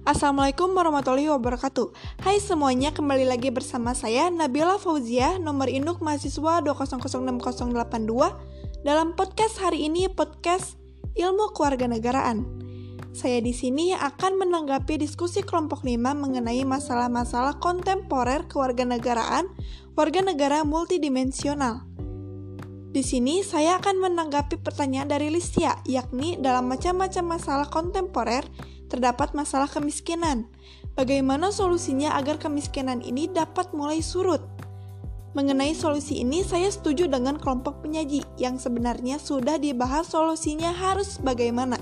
Assalamualaikum warahmatullahi wabarakatuh. Hai semuanya, kembali lagi bersama saya Nabila Fauzia, nomor induk mahasiswa 2006082 Dalam podcast hari ini, podcast Ilmu Kewarganegaraan Saya di sini akan menanggapi diskusi kelompok 5 mengenai masalah-masalah kontemporer kewarganegaraan warga negara multidimensional. Di sini saya akan menanggapi pertanyaan dari Listia, yakni dalam macam-macam masalah kontemporer terdapat masalah kemiskinan. Bagaimana solusinya agar kemiskinan ini dapat mulai surut? Mengenai solusi ini, saya setuju dengan kelompok penyaji yang sebenarnya sudah dibahas solusinya harus bagaimana.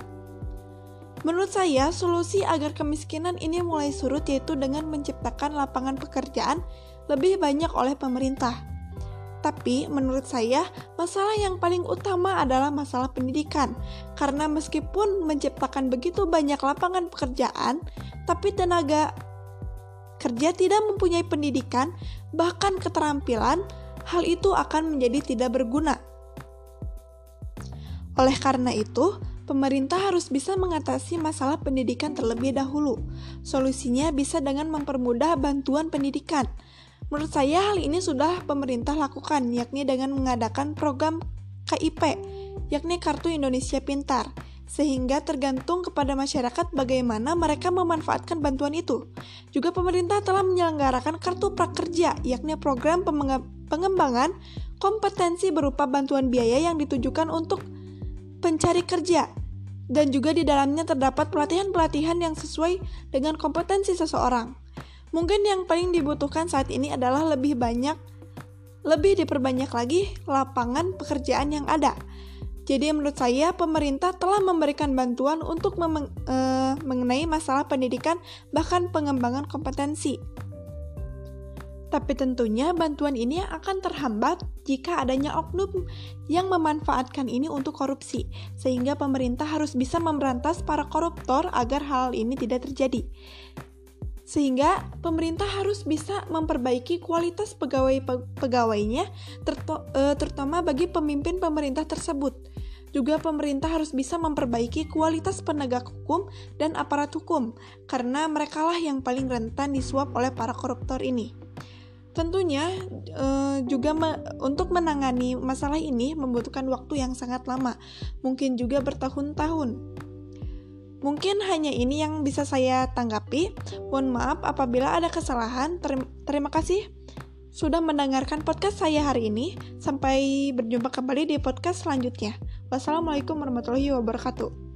Menurut saya, solusi agar kemiskinan ini mulai surut yaitu dengan menciptakan lapangan pekerjaan lebih banyak oleh pemerintah. Tapi menurut saya, masalah yang paling utama adalah masalah pendidikan. Karena meskipun menciptakan begitu banyak lapangan pekerjaan, tapi tenaga kerja tidak mempunyai pendidikan, bahkan keterampilan, hal itu akan menjadi tidak berguna. Oleh karena itu, pemerintah harus bisa mengatasi masalah pendidikan terlebih dahulu. Solusinya bisa dengan mempermudah bantuan pendidikan Menurut saya hal ini sudah pemerintah lakukan, yakni dengan mengadakan program KIP, yakni Kartu Indonesia Pintar, sehingga tergantung kepada masyarakat bagaimana mereka memanfaatkan bantuan itu. Juga pemerintah telah menyelenggarakan Kartu Prakerja, yakni program pengembangan kompetensi berupa bantuan biaya yang ditujukan untuk pencari kerja dan juga di dalamnya terdapat pelatihan-pelatihan yang sesuai dengan kompetensi seseorang. Mungkin yang paling dibutuhkan saat ini adalah lebih banyak, lebih diperbanyak lagi lapangan pekerjaan yang ada. Jadi menurut saya pemerintah telah memberikan bantuan untuk memeng, e, mengenai masalah pendidikan bahkan pengembangan kompetensi. Tapi tentunya bantuan ini akan terhambat jika adanya oknum yang memanfaatkan ini untuk korupsi, sehingga pemerintah harus bisa memberantas para koruptor agar hal ini tidak terjadi sehingga pemerintah harus bisa memperbaiki kualitas pegawai-pegawainya eh, terutama bagi pemimpin pemerintah tersebut. Juga pemerintah harus bisa memperbaiki kualitas penegak hukum dan aparat hukum karena merekalah yang paling rentan disuap oleh para koruptor ini. Tentunya eh, juga untuk menangani masalah ini membutuhkan waktu yang sangat lama, mungkin juga bertahun-tahun. Mungkin hanya ini yang bisa saya tanggapi. Mohon maaf apabila ada kesalahan. Terima kasih sudah mendengarkan podcast saya hari ini. Sampai berjumpa kembali di podcast selanjutnya. Wassalamualaikum warahmatullahi wabarakatuh.